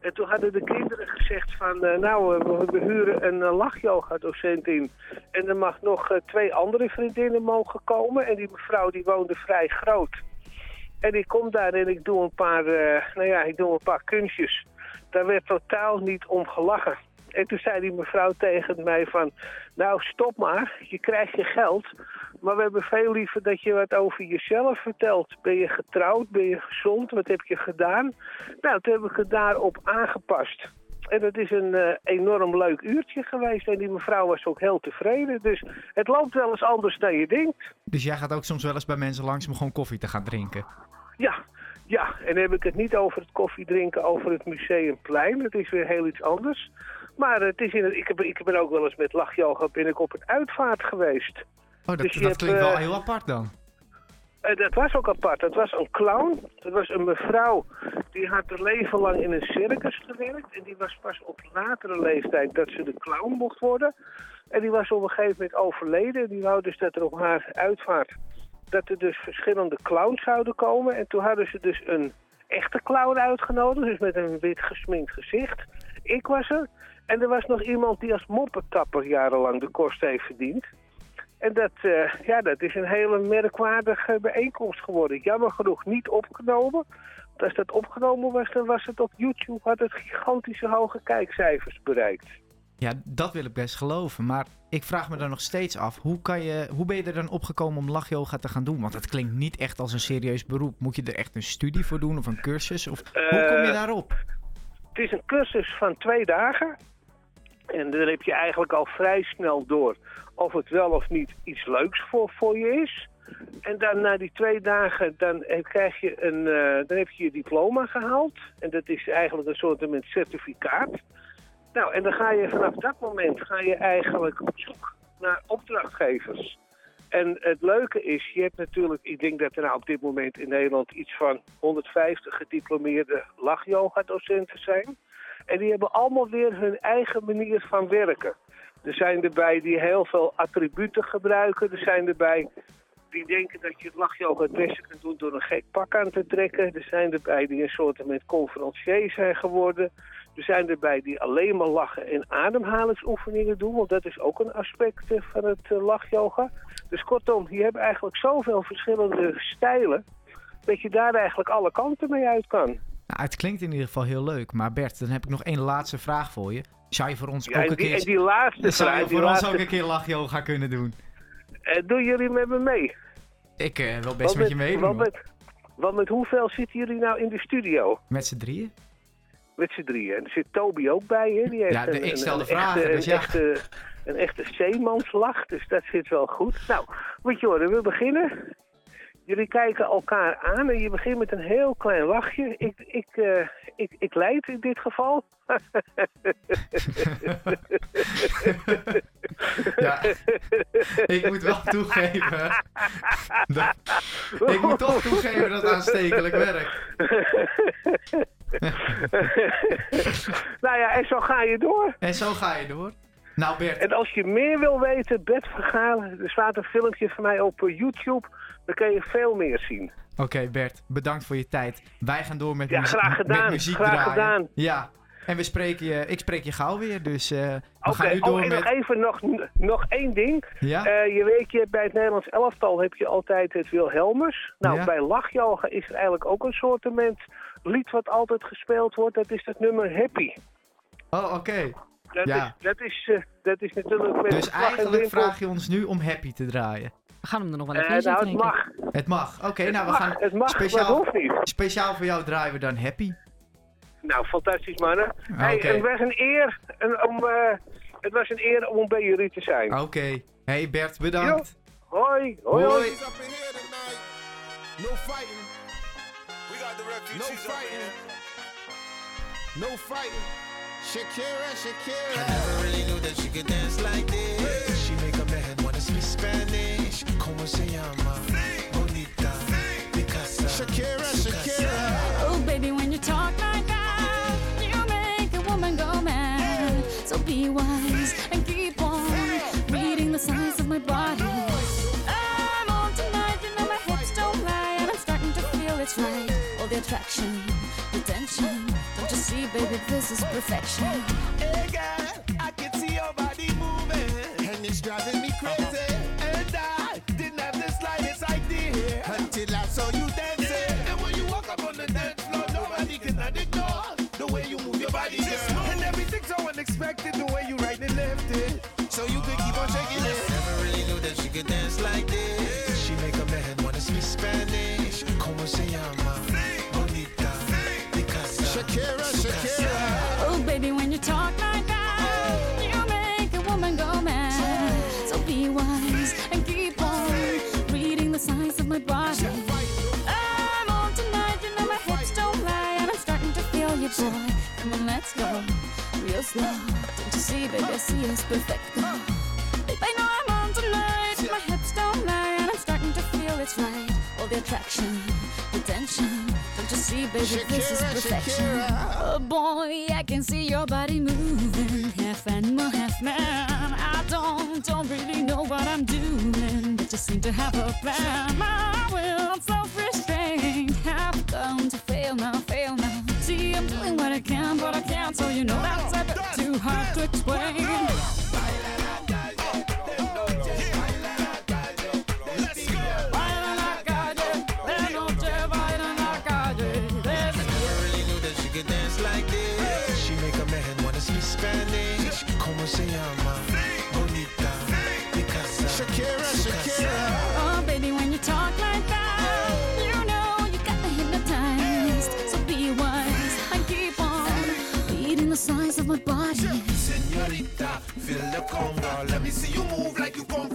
En toen hadden de kinderen gezegd van, eh, nou, eh, we, huren een lachyoga-docent in. En er mag nog twee andere vriendinnen mogen komen. En die mevrouw die woonde vrij groot. En ik kom daar en ik doe een paar, nou ja, ik doe een paar kunstjes. Daar werd totaal niet om gelachen. En toen zei die mevrouw tegen mij van, nou stop maar, je krijgt je geld. Maar we hebben veel liever dat je wat over jezelf vertelt. Ben je getrouwd? Ben je gezond? Wat heb je gedaan? Nou, toen heb ik het daarop aangepast. En dat is een eh, enorm leuk uurtje geweest. En die mevrouw was ook heel tevreden. Dus het loopt wel eens anders dan je denkt. Dus jij gaat ook soms wel eens bij mensen langs om gewoon koffie te gaan drinken? Ja, ja. En dan heb ik het niet over het koffiedrinken over het Museumplein. Dat is weer heel iets anders. Maar het is in het, ik, heb, ik ben ook wel eens met lachyoga ben ik op een uitvaart geweest. Oh, dat, Dus dat hebt, klinkt wel eh, heel apart dan. Eh, dat was ook apart. Dat was een clown. Dat was een mevrouw die had haar leven lang in een circus gewerkt. En die was pas op latere leeftijd dat ze de clown mocht worden. En die was op een gegeven moment overleden. Die wou dus dat er op haar uitvaart dat er dus verschillende clowns zouden komen. En toen hadden ze dus een echte clown uitgenodigd. Dus met een wit gesminkt gezicht. Ik was er. En er was nog iemand die als moppetapper jarenlang de kost heeft verdiend. En dat, eh, ja, dat is een hele merkwaardige bijeenkomst geworden. Jammer genoeg niet opgenomen. Want als dat opgenomen was, dan was het op YouTube, had het gigantische hoge kijkcijfers bereikt. Ja, dat wil ik best geloven. Maar ik vraag me dan nog steeds af, hoe, kan je, hoe ben je er dan opgekomen om lachyoga te gaan doen? Want het klinkt niet echt als een serieus beroep. Moet je er echt een studie voor doen of een cursus? Of hoe kom je Eh, daarop? Het is een cursus van twee dagen. En dan heb je eigenlijk al vrij snel door of het wel of niet iets leuks voor, voor je is. En dan na die twee dagen, dan krijg je een, eh, dan heb je je diploma gehaald. En dat is eigenlijk een soort met certificaat. Nou, en dan ga je vanaf dat moment ga je eigenlijk op zoek naar opdrachtgevers. En het leuke is, je hebt natuurlijk, ik denk dat er nou op dit moment in Nederland iets van 150 gediplomeerde lachyoga-docenten zijn. En die hebben allemaal weer hun eigen manier van werken. Er zijn erbij die heel veel attributen gebruiken. Er zijn erbij die denken dat je het lachyoga het beste kunt doen door een gek pak aan te trekken. Er zijn erbij die een soort met conferencier zijn geworden. Er zijn erbij die alleen maar lachen en ademhalingsoefeningen doen. Want dat is ook een aspect eh, van het eh, lachyoga. Dus kortom, je hebt eigenlijk zoveel verschillende stijlen... dat je daar eigenlijk alle kanten mee uit kan. Nou, het klinkt in ieder geval heel leuk. Maar Bert, dan heb ik nog één laatste vraag voor je. Zou je voor ons Ja, ook en een die- keer... die laatste Zou je voor ons ook een keer lachyoga kunnen doen? Eh, doen jullie met me mee? Ik eh, wil best met je meedoen. want met, want met hoeveel zitten jullie nou in de studio? Met z'n drieën? Met z'n drieën. En er zit Toby ook bij, hè? Die heeft Ja, de- een, ik stel de vragen, echte, dus een ja. Echte, een echte zeemanslach, dus dat zit wel goed. Nou, moet je horen, we beginnen. Jullie kijken elkaar aan en je begint met een heel klein lachje. Ik, ik, eh, ik, ik leid in dit geval. <laughs> Ja, ik moet wel toegeven. dat- ik moet toch toegeven dat het aanstekelijk werkt. <laughs> nou ja, en zo ga je door. En zo ga je door. Nou Bert. En als je meer wil weten, Bert Vergalen, er staat een filmpje van mij op eh, YouTube. Dan kan je veel meer zien. Oké Bert, bedankt voor je tijd. Wij gaan door met, Ja, graag gedaan, met muziek graag draaien. gedaan. Ja, en we spreken je, ik spreek je gauw weer. Dus eh, we gaan nu oh, door en met... nog even nog, nog één ding. Ja? Eh, je weet, je, bij het Nederlands elftal heb je altijd het Wilhelmus. Nou, Ja. bij lachjoga is er eigenlijk ook een soortement lied wat altijd gespeeld wordt. Dat is het nummer Happy. Oh, oké. Dat, Ja. is, dat, is, eh, dat is natuurlijk met Dus eigenlijk vraag je ons nu om happy te draaien. Gaan hem er nog wel Eh, even in nou, het ik. mag. Het mag. Oké, Het nou we mag, gaan het mag, maar speciaal, het hoeft niet. speciaal voor jou draaien we dan happy. Nou, fantastisch mannen. Hey, Oké. het was een eer om, eh, het was een eer om bij jullie te zijn. Oké. Hey Bert, bedankt. Hoi, hoi, hoi. Hoi. No fighting. We got the refugees no fighting. No fighting. Shakira, Shakira. I never really knew that she could dance like this. Se llama? Bonita. Picasa. Shakira, Shakira. Oh, baby, when you talk like that, you make a woman go mad. So be wise and keep on reading the signs of my body. I'm on tonight, you know my hips don't lie, and I'm starting to feel it's right. All the attraction, the tension. Don't you see, baby, this is perfection. Hey girl, I can see your body moving, and it's driving me crazy. Could dance like this. She make a man wanna speak Spanish. Como se llama? Bonita. Picasa. Shakira, Shakira. Oh, baby, when you talk like that, oh. you make a woman go mad. So be wise and keep on reading the signs of my body. I'm on tonight, you know my hips don't lie, and I'm starting to feel you, boy. Come on, let's go, real slow. Don't you see, baby, I see it's perfect. Babe, I know I'm on tonight, my hips don't lie, and I'm starting to feel it's right. All the attraction, the tension. Don't you see, baby, this is Shakira, perfection. Shakira. Oh boy, I can see your body moving, half animal, half man. I don't, don't really know what I'm doing, but just seem to have a plan. My will, I'm self-restraint, have come to fail now, fail now. See, I'm doing what I can, but I can't, so you know that's a bit too hard to explain. My body. Señorita, feel the conga. Let me see you move like you come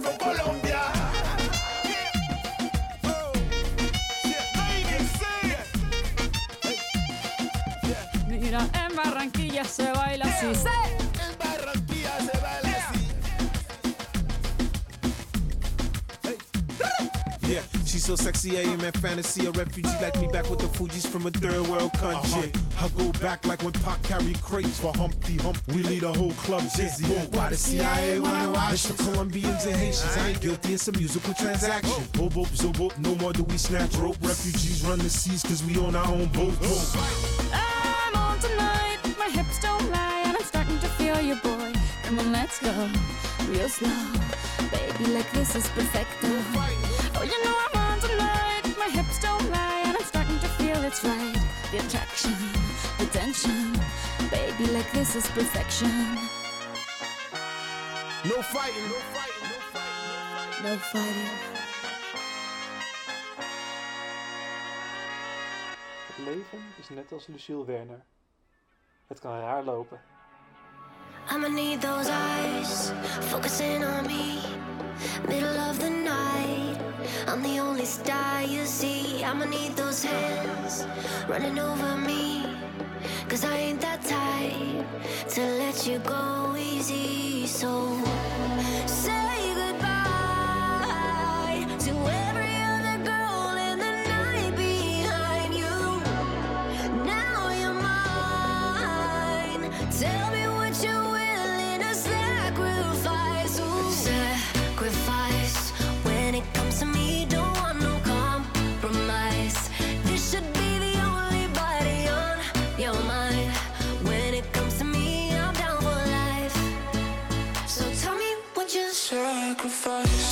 so sexy, I am in fantasy. A refugee like me back with the Fuji's from a third world country. I go back like when Pac carried crates for Humpty Hump. We lead a whole club dizzy. Why the CIA wanna watch It's the Colombians and Haitians. I ain't guilty, it's a musical transaction. Bobo, zobo, no more do we snatch rope. Refugees run the seas cause we on our own boat. I'm on tonight, my hips don't lie, and I'm starting to feel you, boy. Come on, let's go, real slow. Baby, like this is perfecto. Oh, you know I'm on tonight, my hips don't lie, and I'm starting to feel it's right. The attraction, the tension. Baby, like this is perfection. No fighting, no fighting, no fighting. No fighting. Het leven is net als Lucille Werner. Het kan raar lopen. I'ma need those eyes focusing on me. Middle of the night, I'm the only star you see. I'ma need those hands running over me. Cause I ain't that type to let you go easy. So fast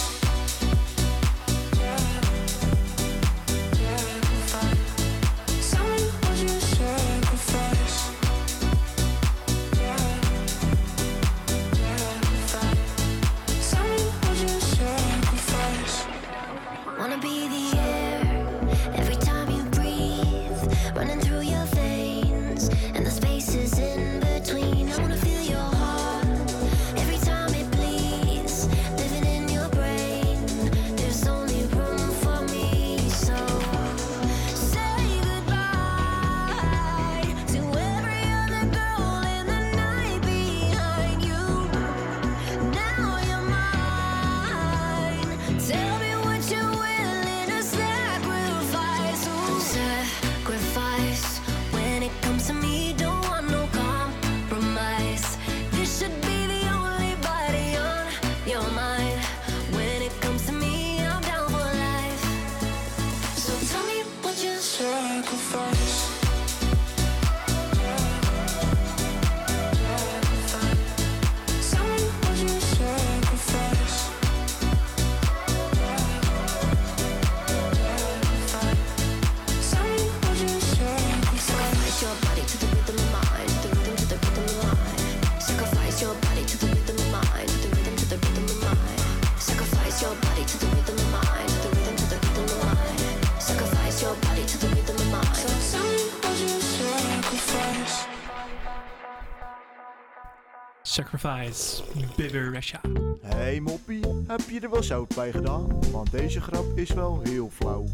Hey moppie, heb je er wel zout bij gedaan? Want deze grap is wel heel flauw.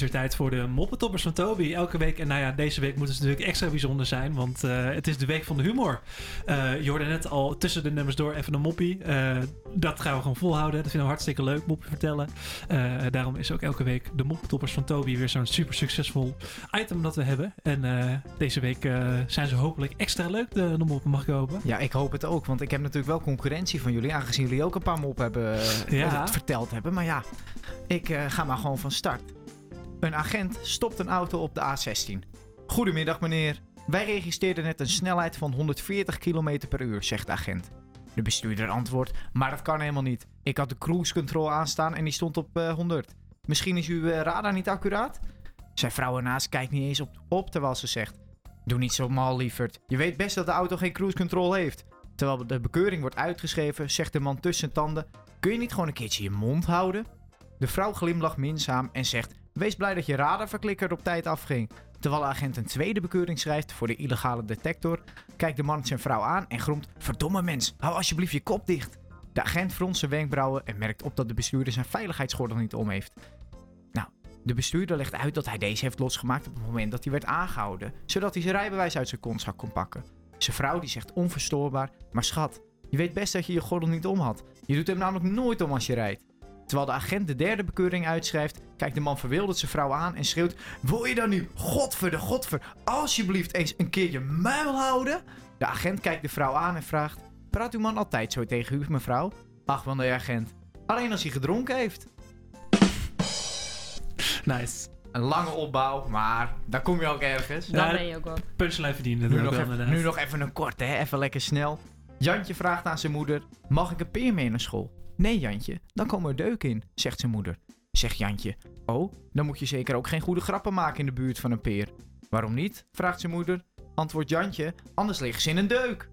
Is weer tijd voor de moppentoppers van Toby. Elke week. En nou ja, deze week moet het natuurlijk extra bijzonder zijn. Want eh, het is de week van de humor. Eh, je hoorde net al tussen de nummers door even een moppie. Eh, dat gaan we gewoon volhouden. Dat vinden we hartstikke leuk, moppie vertellen. Daarom is ook elke week de moppentoppers van Toby weer zo'n super succesvol item dat we hebben. En deze week zijn ze hopelijk extra leuk, de, de moppen, mag ik hopen. Ja, ik hoop het ook, want ik heb natuurlijk wel concurrentie van jullie, aangezien jullie ook een paar mop hebben Ja. verteld hebben. Maar ja, ik ga maar gewoon van start. Een agent stopt een auto op de A16. Goedemiddag meneer. Wij registreerden net een snelheid van 140 km per uur, zegt de agent. De bestuurder antwoordt, maar dat kan helemaal niet. Ik had de cruise control aanstaan en die stond op eh, 100. Misschien is uw eh, radar niet accuraat? Zijn vrouw ernaast kijkt niet eens op, op terwijl ze zegt... Doe niet zo mal, lieverd. Je weet best dat de auto geen cruise control heeft. Terwijl de bekeuring wordt uitgeschreven, zegt de man tussen tanden... Kun je niet gewoon een keertje je mond houden? De vrouw glimlacht minzaam en zegt... Wees blij dat je radarverklikker op tijd afging. Terwijl de agent een tweede bekeuring schrijft voor de illegale detector... kijkt de man zijn vrouw aan en gromt... Verdomme mens, hou alsjeblieft je kop dicht. De agent fronst zijn wenkbrauwen en merkt op dat de bestuurder zijn veiligheidsgordel niet om heeft. Nou, de bestuurder legt uit dat hij deze heeft losgemaakt op het moment dat hij werd aangehouden, zodat hij zijn rijbewijs uit zijn kontzak kon pakken. Zijn vrouw die zegt onverstoorbaar, maar schat, je weet best dat je je gordel niet om had. Je doet hem namelijk nooit om als je rijdt. Terwijl de agent de derde bekeuring uitschrijft, kijkt de man verwilderd zijn vrouw aan en schreeuwt: Wil je dan nu, godver de godver, alsjeblieft eens een keer je muil houden? De agent kijkt de vrouw aan en vraagt: Praat uw man altijd zo tegen u, mevrouw? Ach, van de agent. Alleen als hij gedronken heeft. Nice. Een lange opbouw, maar daar kom je ook ergens. Dan ben je ook wat. Punchline verdiende. Nu dat nog, wel, even, nu nog even een korte, hè? even lekker snel. Jantje vraagt aan zijn moeder: Mag ik een peer mee naar school? Nee, Jantje, dan komen er deuken in, zegt zijn moeder. Zegt Jantje: Oh, dan moet je zeker ook geen goede grappen maken in de buurt van een peer. Waarom niet? vraagt zijn moeder. Antwoordt Jantje: Anders liggen ze in een deuk.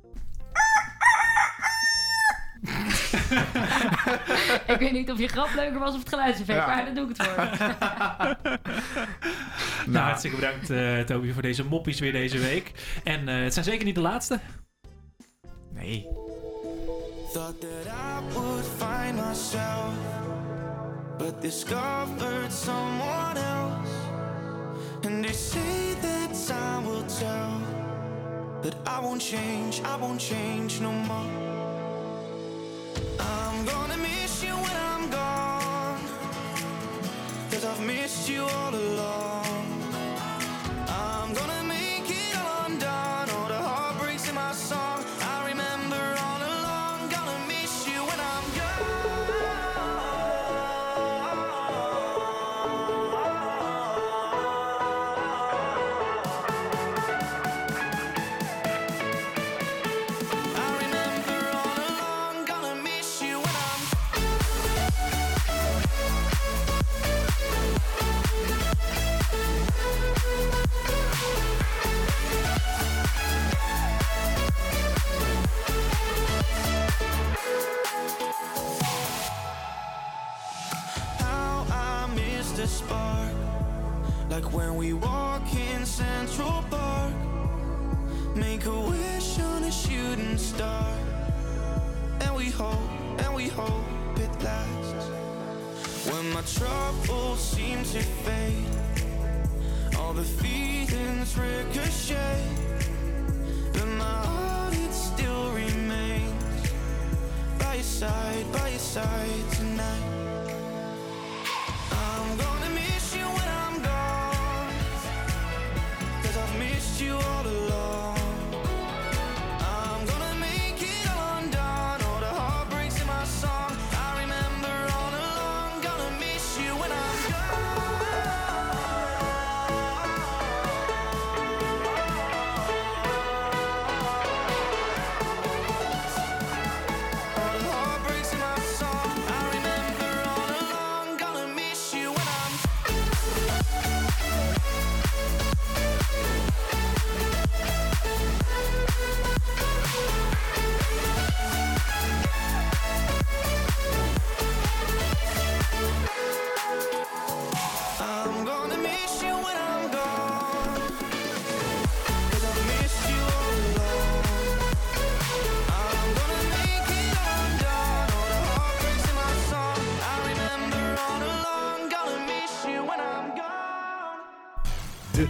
<laughs> ik weet niet of je grap leuker was of het geluidseffect, Ja. maar daar doe ik het voor. <laughs> Nou, hartstikke bedankt eh, Toby voor deze moppies weer deze week. En eh, het zijn zeker niet de laatste. Nee. Thought that I would find myself, but discovered someone else. And they say that time will tell, but I won't change, I won't change no more.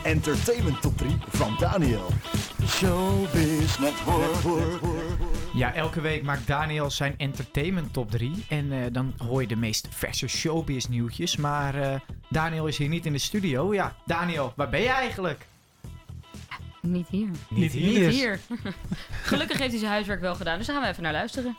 Entertainment Top 3 van Daniel. Showbiz Network. Ja, elke week maakt Daniel zijn entertainment top 3. En eh, dan hoor je de meest verse showbiz nieuwtjes. Maar eh, Daniel is hier niet in de studio. Ja, Daniel, waar ben je eigenlijk? Niet hier. Niet hier. Niet hier. <laughs> Gelukkig heeft hij zijn huiswerk wel gedaan, dus daar gaan we even naar luisteren.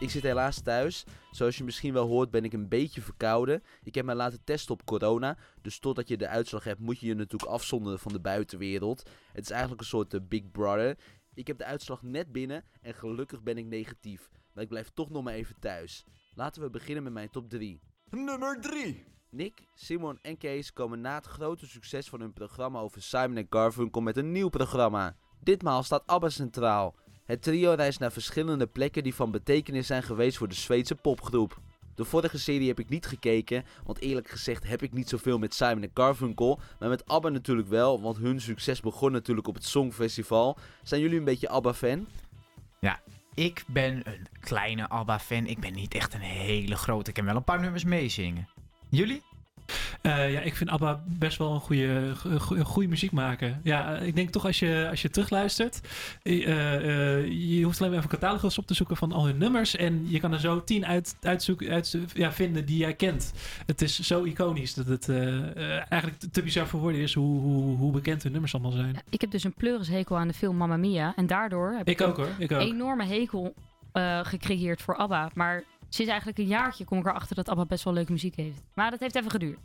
Ik zit helaas thuis. Zoals je misschien wel hoort ben ik een beetje verkouden. Ik heb mij laten testen op corona. Dus totdat je de uitslag hebt moet je je natuurlijk afzonderen van de buitenwereld. Het is eigenlijk een soort eh, Big Brother. Ik heb de uitslag net binnen en gelukkig ben ik negatief. Maar ik blijf toch nog maar even thuis. Laten we beginnen met mijn top 3. Nummer 3. Nick, Simon en Kees komen na het grote succes van hun programma over Simon en Garfunkel met een nieuw programma. Ditmaal staat ABBA centraal. Het trio reist naar verschillende plekken die van betekenis zijn geweest voor de Zweedse popgroep. De vorige serie heb ik niet gekeken, want eerlijk gezegd heb ik niet zoveel met Simon en Garfunkel, maar met ABBA natuurlijk wel, want hun succes begon natuurlijk op het Songfestival. Zijn jullie een beetje ABBA-fan? Ja, ik ben een kleine ABBA-fan. Ik ben niet echt een hele grote. Ik kan wel een paar nummers meezingen. Jullie? Eh, ja, ik vind ABBA best wel een goede, goede, goede muziek maken. Ja, eh, ik denk toch als je, als je terugluistert, eh, je hoeft alleen maar even een catalogus op te zoeken van al hun nummers en je kan er zo tien uit, uitzoeken, uit, ja, vinden die jij kent. Het is zo iconisch dat het eigenlijk te- te bizar voor woorden is hoe, hoe, hoe bekend hun nummers allemaal zijn. Ik heb dus een pleurishekel aan de film Mamma Mia. En daardoor heb Ik ik, ook, hoor. Ik ook. een enorme hekel gecreëerd voor ABBA. Maar sinds eigenlijk een jaartje kom ik erachter dat ABBA best wel leuke muziek heeft. Maar dat heeft even geduurd.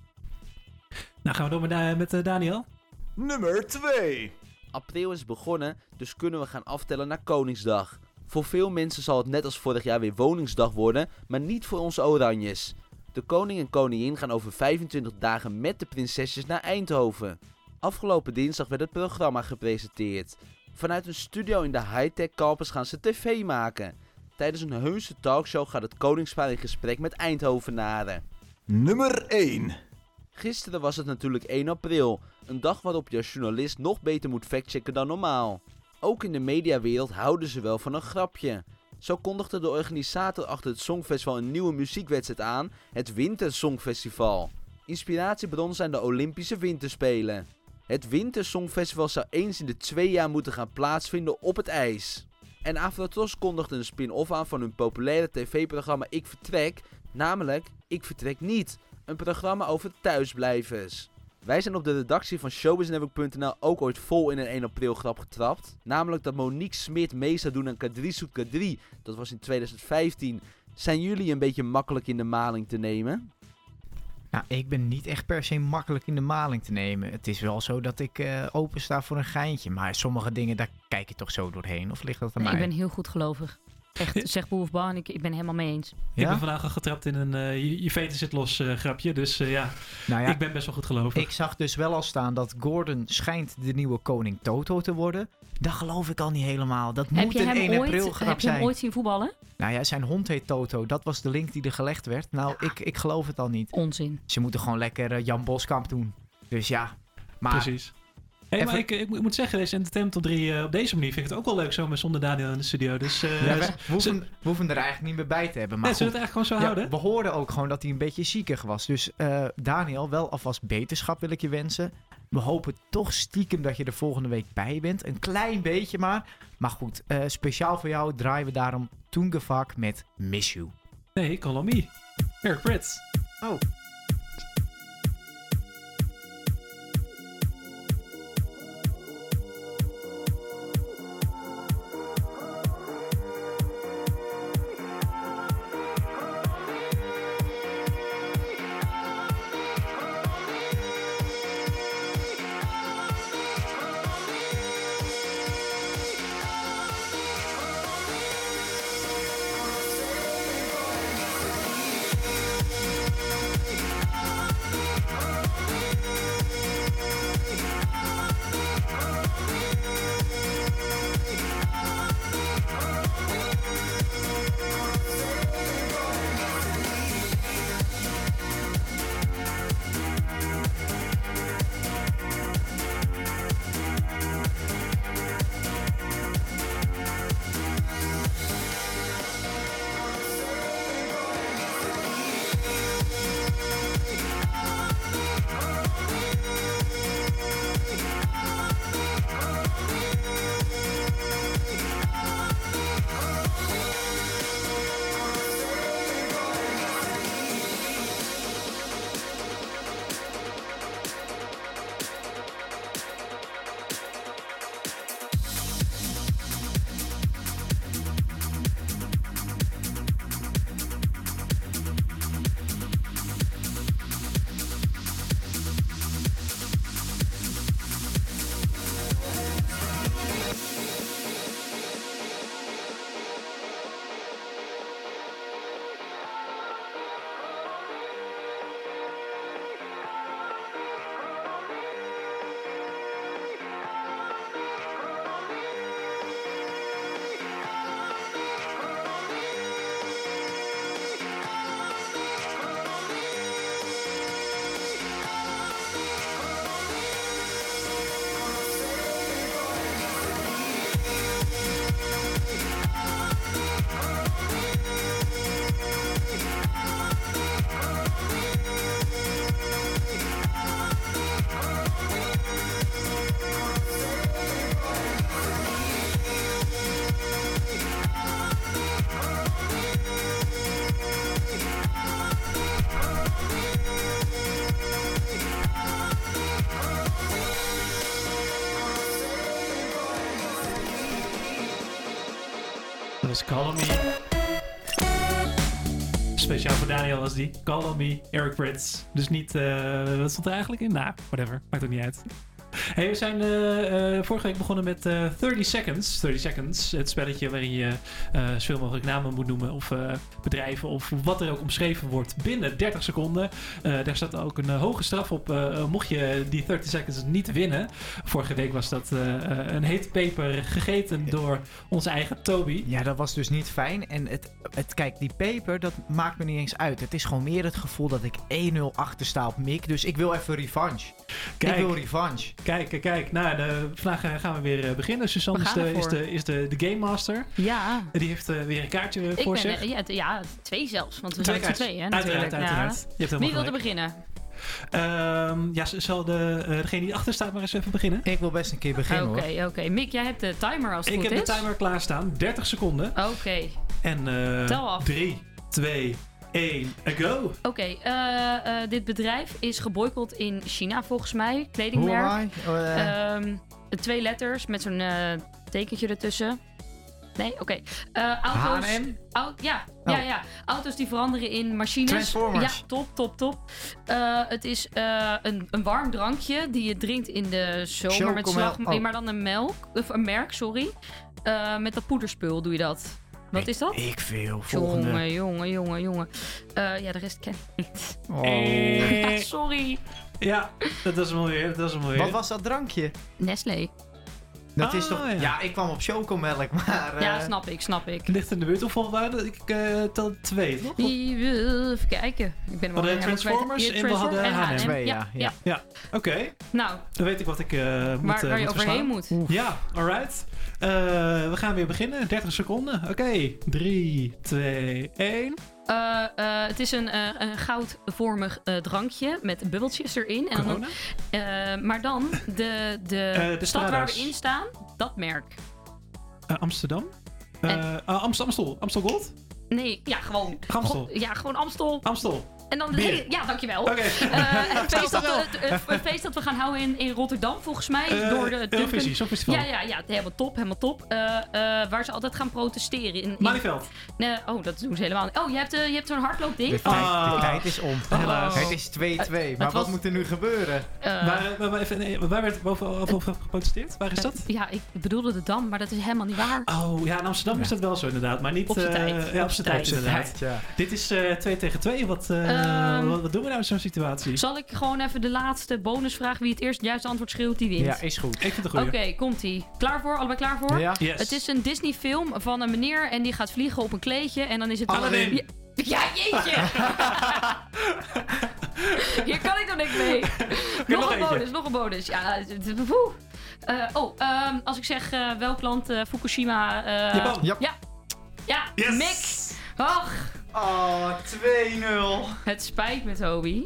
Nou, gaan we door met, met eh, Daniel. Nummer 2. April is begonnen, dus kunnen we gaan aftellen naar Koningsdag. Voor veel mensen zal het net als vorig jaar weer Woningsdag worden, maar niet voor onze Oranjes. De koning en koningin gaan over 25 dagen met de prinsesjes naar Eindhoven. Afgelopen dinsdag werd het programma gepresenteerd. Vanuit een studio in de high-tech campus gaan ze tv maken. Tijdens een heuse talkshow gaat het koningspaar in gesprek met Eindhovenaren. Nummer 1. Gisteren was het natuurlijk 1 april, een dag waarop je als journalist nog beter moet factchecken dan normaal. Ook in de mediawereld houden ze wel van een grapje. Zo kondigde de organisator achter het Songfestival een nieuwe muziekwedstrijd aan, het Winter Songfestival. Inspiratiebron zijn de Olympische Winterspelen. Het Winter Songfestival zou eens in de twee jaar moeten gaan plaatsvinden op het ijs. En Afrotros kondigde een spin-off aan van hun populaire tv-programma Ik Vertrek, namelijk Ik Vertrek Niet, een programma over thuisblijvers. Wij zijn op de redactie van showbiznetwork.nl ook ooit vol in een 1 april grap getrapt. Namelijk dat Monique Smit mee zou doen aan Kadri Soet Kadri. Dat was in 2015. Zijn jullie een beetje makkelijk in de maling te nemen? Nou, ik ben niet echt per se makkelijk in de maling te nemen. Het is wel zo dat ik eh open sta voor een geintje. Maar sommige dingen, daar kijk je toch zo doorheen. Of ligt dat aan Nee, ik mij? ben heel goed gelovig. Echt, zeg ban, ik, ik ben helemaal mee eens. Ik ben vandaag al getrapt in een eh, je, je veten zit los eh, grapje. Dus eh, ja, Nou ja, ik ben best wel goed gelovig. Ik zag dus wel al staan dat Gordon schijnt de nieuwe koning Toto te worden. Dat geloof ik al niet helemaal. Dat Heb moet een hem 1 april grap heb je hem zijn. ooit zien voetballen? Nou ja, zijn hond heet Toto. Dat was de link die er gelegd werd. Nou, ik, ik geloof het al niet. Onzin. Ze moeten gewoon lekker Jan Boskamp doen. Dus ja. Maar Precies. Hey, maar Even- ik, ik, moet- ik moet zeggen, deze Entertainment Top 3 eh, op deze manier vind ik het ook wel leuk zo met zonder Daniel in de studio. Dus eh, Ja, we, hoeven, we hoeven er eigenlijk niet meer bij te hebben. Maar Nee, zullen we het eigenlijk gewoon zo Ja, houden? We hoorden ook gewoon dat hij een beetje ziekig was. Dus eh, Daniel, wel alvast beterschap wil ik je wensen. We hopen toch stiekem dat je er volgende week bij bent. Een klein beetje maar. Maar goed, speciaal voor jou draaien we daarom Toengevak met Miss You. Nee, Call on Me. Eric Prits. Oh. Call Me. Speciaal voor Daniel was die. Call Me, Eric Prits. Dus niet, eh, wat stond er eigenlijk in? Nou, whatever. Maakt ook niet uit. Hey, we zijn eh, eh, vorige week begonnen met eh 30 Seconds. 30 Seconds, het spelletje waarin je zoveel mogelijk namen moet noemen of bedrijven of wat er ook omschreven wordt binnen 30 seconden. Eh, daar staat ook een eh, hoge straf op eh, mocht je die 30 Seconds niet winnen. Vorige week was dat een heet peper gegeten door onze eigen Toby. Ja, dat was dus niet fijn. En het, het, kijk, die peper, dat maakt me niet eens uit. Het is gewoon meer het gevoel dat ik 1-0 achter sta op Mick. Dus ik wil even revanche. Kijk. Ik wil revanche. Kijk, kijk. Nou, de, vandaag gaan we weer beginnen. Suzanne We is de, is, de, is de, de Game Master. Ja. Die heeft weer een kaartje Ik voor ben, zich. ja, t- ja, twee zelfs, want we Twee zijn kaartjes. tweeën. hè, Uiteraard, natuurlijk. uiteraard. Ja. Je hebt helemaal Wie wil er gelijk. beginnen? Ehm, ja, zal de, eh, degene die achter staat maar eens even beginnen? Ik wil best een keer beginnen Oké, oké. Mick, jij hebt de timer als het Ik goed heb is. de timer klaarstaan. 30 seconden. Oké. En eh Tel af. 3, 2, 1, go. Oké, eh, eh, dit bedrijf is geboycott in China volgens mij. Kledingmerk. Ehm, twee letters met zo'n tekentje ertussen. Nee, oké. Eh, auto's. H&M? Au- ja, ja, Oh. ja. Auto's die veranderen in machines. Transformers. Ja, top, top, top. Eh, het is eh, een, een warm drankje die je drinkt in de zomer met slag. oh. Maar dan een melk, of een merk, sorry. Eh, met dat poederspul doe je dat. Wat is dat? Ik veel. Volgende. Jongen, jongen, jongen, jongen. Eh, ja, de rest ken ik niet. Oh. <laughs> Sorry. Ja, dat is mooi weer. Dat is mooi Wat was dat drankje? Nestlé. Dat is Ah, toch... ja. Ja. ik kwam op chocomelk, maar... Ja, eh, snap ik, snap ik. Ligt in de buurt. Waren er? Ik eh, tel twee, toch? Even kijken. Ik ben We wel hadden helemaal Transformers en we hadden H&M. Twee, Ja, ja, ja. Ja, oké. Nou, Dan weet ik wat ik eh, moet waar, eh, waar je moet overheen moet. Ja, alright. Eh, we gaan weer beginnen. 30 seconden. Oké, 3, 2, 1. Eh, eh, het is een, eh, een goudvormig drankje met bubbeltjes erin. En Corona? maar dan de, de, de stad waar we in staan, dat merk. Amsterdam. Ah, Amstel, Amstel. Amstel Gold? Nee, ja, gewoon. Amstel. Go- Ja, gewoon Amstel. Amstel. En dan hele, ja, dankjewel. Oké. Eh, <laughs> het, feest dat, Dankjewel. het, het- het feest dat we gaan houden in, in Rotterdam, volgens mij. Eh, door de Eurovisie, Songfestival. Ja, ja, ja, helemaal top, helemaal top. Eh, eh, waar ze altijd gaan protesteren. In, in. Nee, oh, dat doen ze helemaal niet. Oh, je hebt, eh, je hebt zo'n hardloopding? De tijd, Ah. de tijd is om. Helaas. Het is 2-2. Maar wat moet er nu gebeuren? Eh, waar, waar, waar, even, nee, waar werd boven over geprotesteerd? Waar is dat? ja, ik bedoelde de Dam, maar dat is helemaal niet waar. Oh, ja, in Amsterdam is dat wel zo inderdaad. Maar niet... Op z'n eh, tijd. Ja, op z'n tijd tijd. inderdaad. Dit is eh 2 tegen 2. Wat, eh, Ehm, wat, wat doen we nou in zo'n situatie? Zal ik gewoon even de laatste bonusvraag, wie het eerst het juiste antwoord schreeuwt, die wint? Ja, is goed. Ik vind het Oké, een goeie. komt-ie. Klaar voor? Allebei klaar voor? Ja. Yes. Het is een Disney-film van een meneer en die gaat vliegen op een kleedje en dan is het... Aladdin. Ja, ja, jeetje! <laughs> Hier kan ik nog niks mee. nog nog een bonus, nog een bonus. Ja, woe. Eh, oh, ehm, als ik zeg eh, welk land eh, Fukushima... eh, Japan. Ja. Ja. Ja, Yes. Mick. Ach, Oh, 2-0. het spijt me, Toby.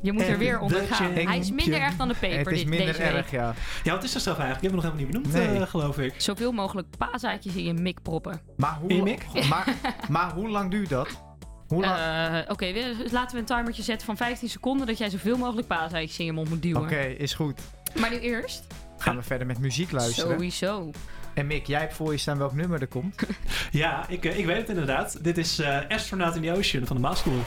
Je moet er weer onder gaan. Hij is minder erg dan de peper Het is dit, minder deze erg, week. ja. Ja, wat is de straf eigenlijk? Die hebben we nog helemaal niet benoemd, Nee. eh, geloof ik. Zoveel mogelijk paasaadjes in je mik proppen. Maar In je hoe, mik? <laughs> maar, maar hoe lang duurt dat? Hoe lang? Eh, Oké, we- laten we een timertje zetten van 15 seconden... dat jij zoveel mogelijk paasaadjes in je mond moet duwen. Oké, is goed. Maar nu eerst. Gaan we verder met muziek luisteren. Sowieso. En Mick, jij hebt voor je staan welk nummer er komt. <laughs> Ja, ik, eh, ik weet het inderdaad. Dit is eh, Astronaut in the Ocean van de Maaskool.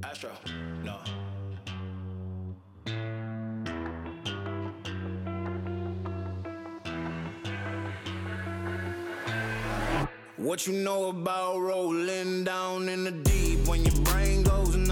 Astro, no. What you know about rolling down in the deep? When your brain goes numb,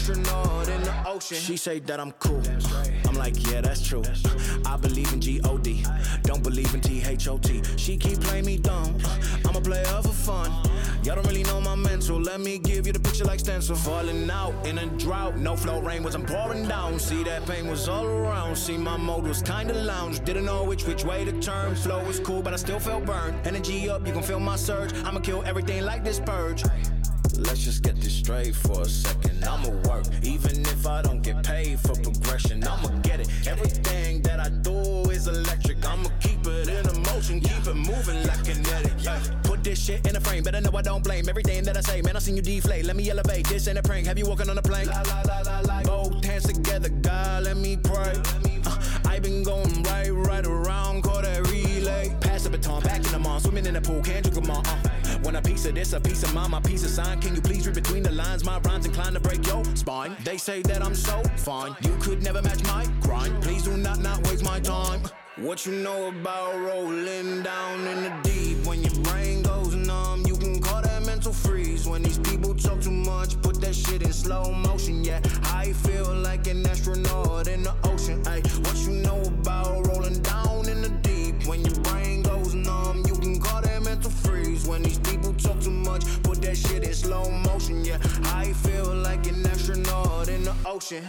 She say that I'm cool. I'm like, yeah, that's true. I believe in G-O-D. Don't believe in T-H-O-T. She keep playing me dumb. I'm a player for fun. Y'all don't really know my mental. Let me give you the picture like stencil. Falling out in a drought. No flow rain wasn't pouring down. See that pain was all around. See my mode was kinda lounge. Didn't know which which way to turn. Flow was cool, but I still felt burned. Energy up, you can feel my surge. I'ma kill everything like this purge. Let's just get this straight for a second. I'ma work, even if I don't get paid for progression. I'ma get it. Everything that I do is electric. I'ma keep it in motion, keep it moving like kinetic. Ay, Put this shit in a frame, better know I don't blame everything that I say. Man, I seen you deflate. Let me elevate. This ain't a prank. Have you walking on a plane? Both hands together, God, let me pray. Uh, I been going right, right around, call that relay. Pass the baton, back in the mall, swimming in the pool, can't drink 'em all. Uh. Want a piece of this, a piece of mine, my piece of sign. Can you please read between the lines? My rhymes inclined to break your spine. They say that I'm so fine, you could never match my grind. Please do not not waste my time. What you know about rolling down in the deep? When your brain goes numb, you can call that mental freeze. When these people talk too much, put that shit in slow motion. Yeah, I feel like an astronaut in the ocean. Ay, what you know about rolling down When these people talk too much, put that shit in slow motion. Yeah, I feel like an astronaut in the ocean.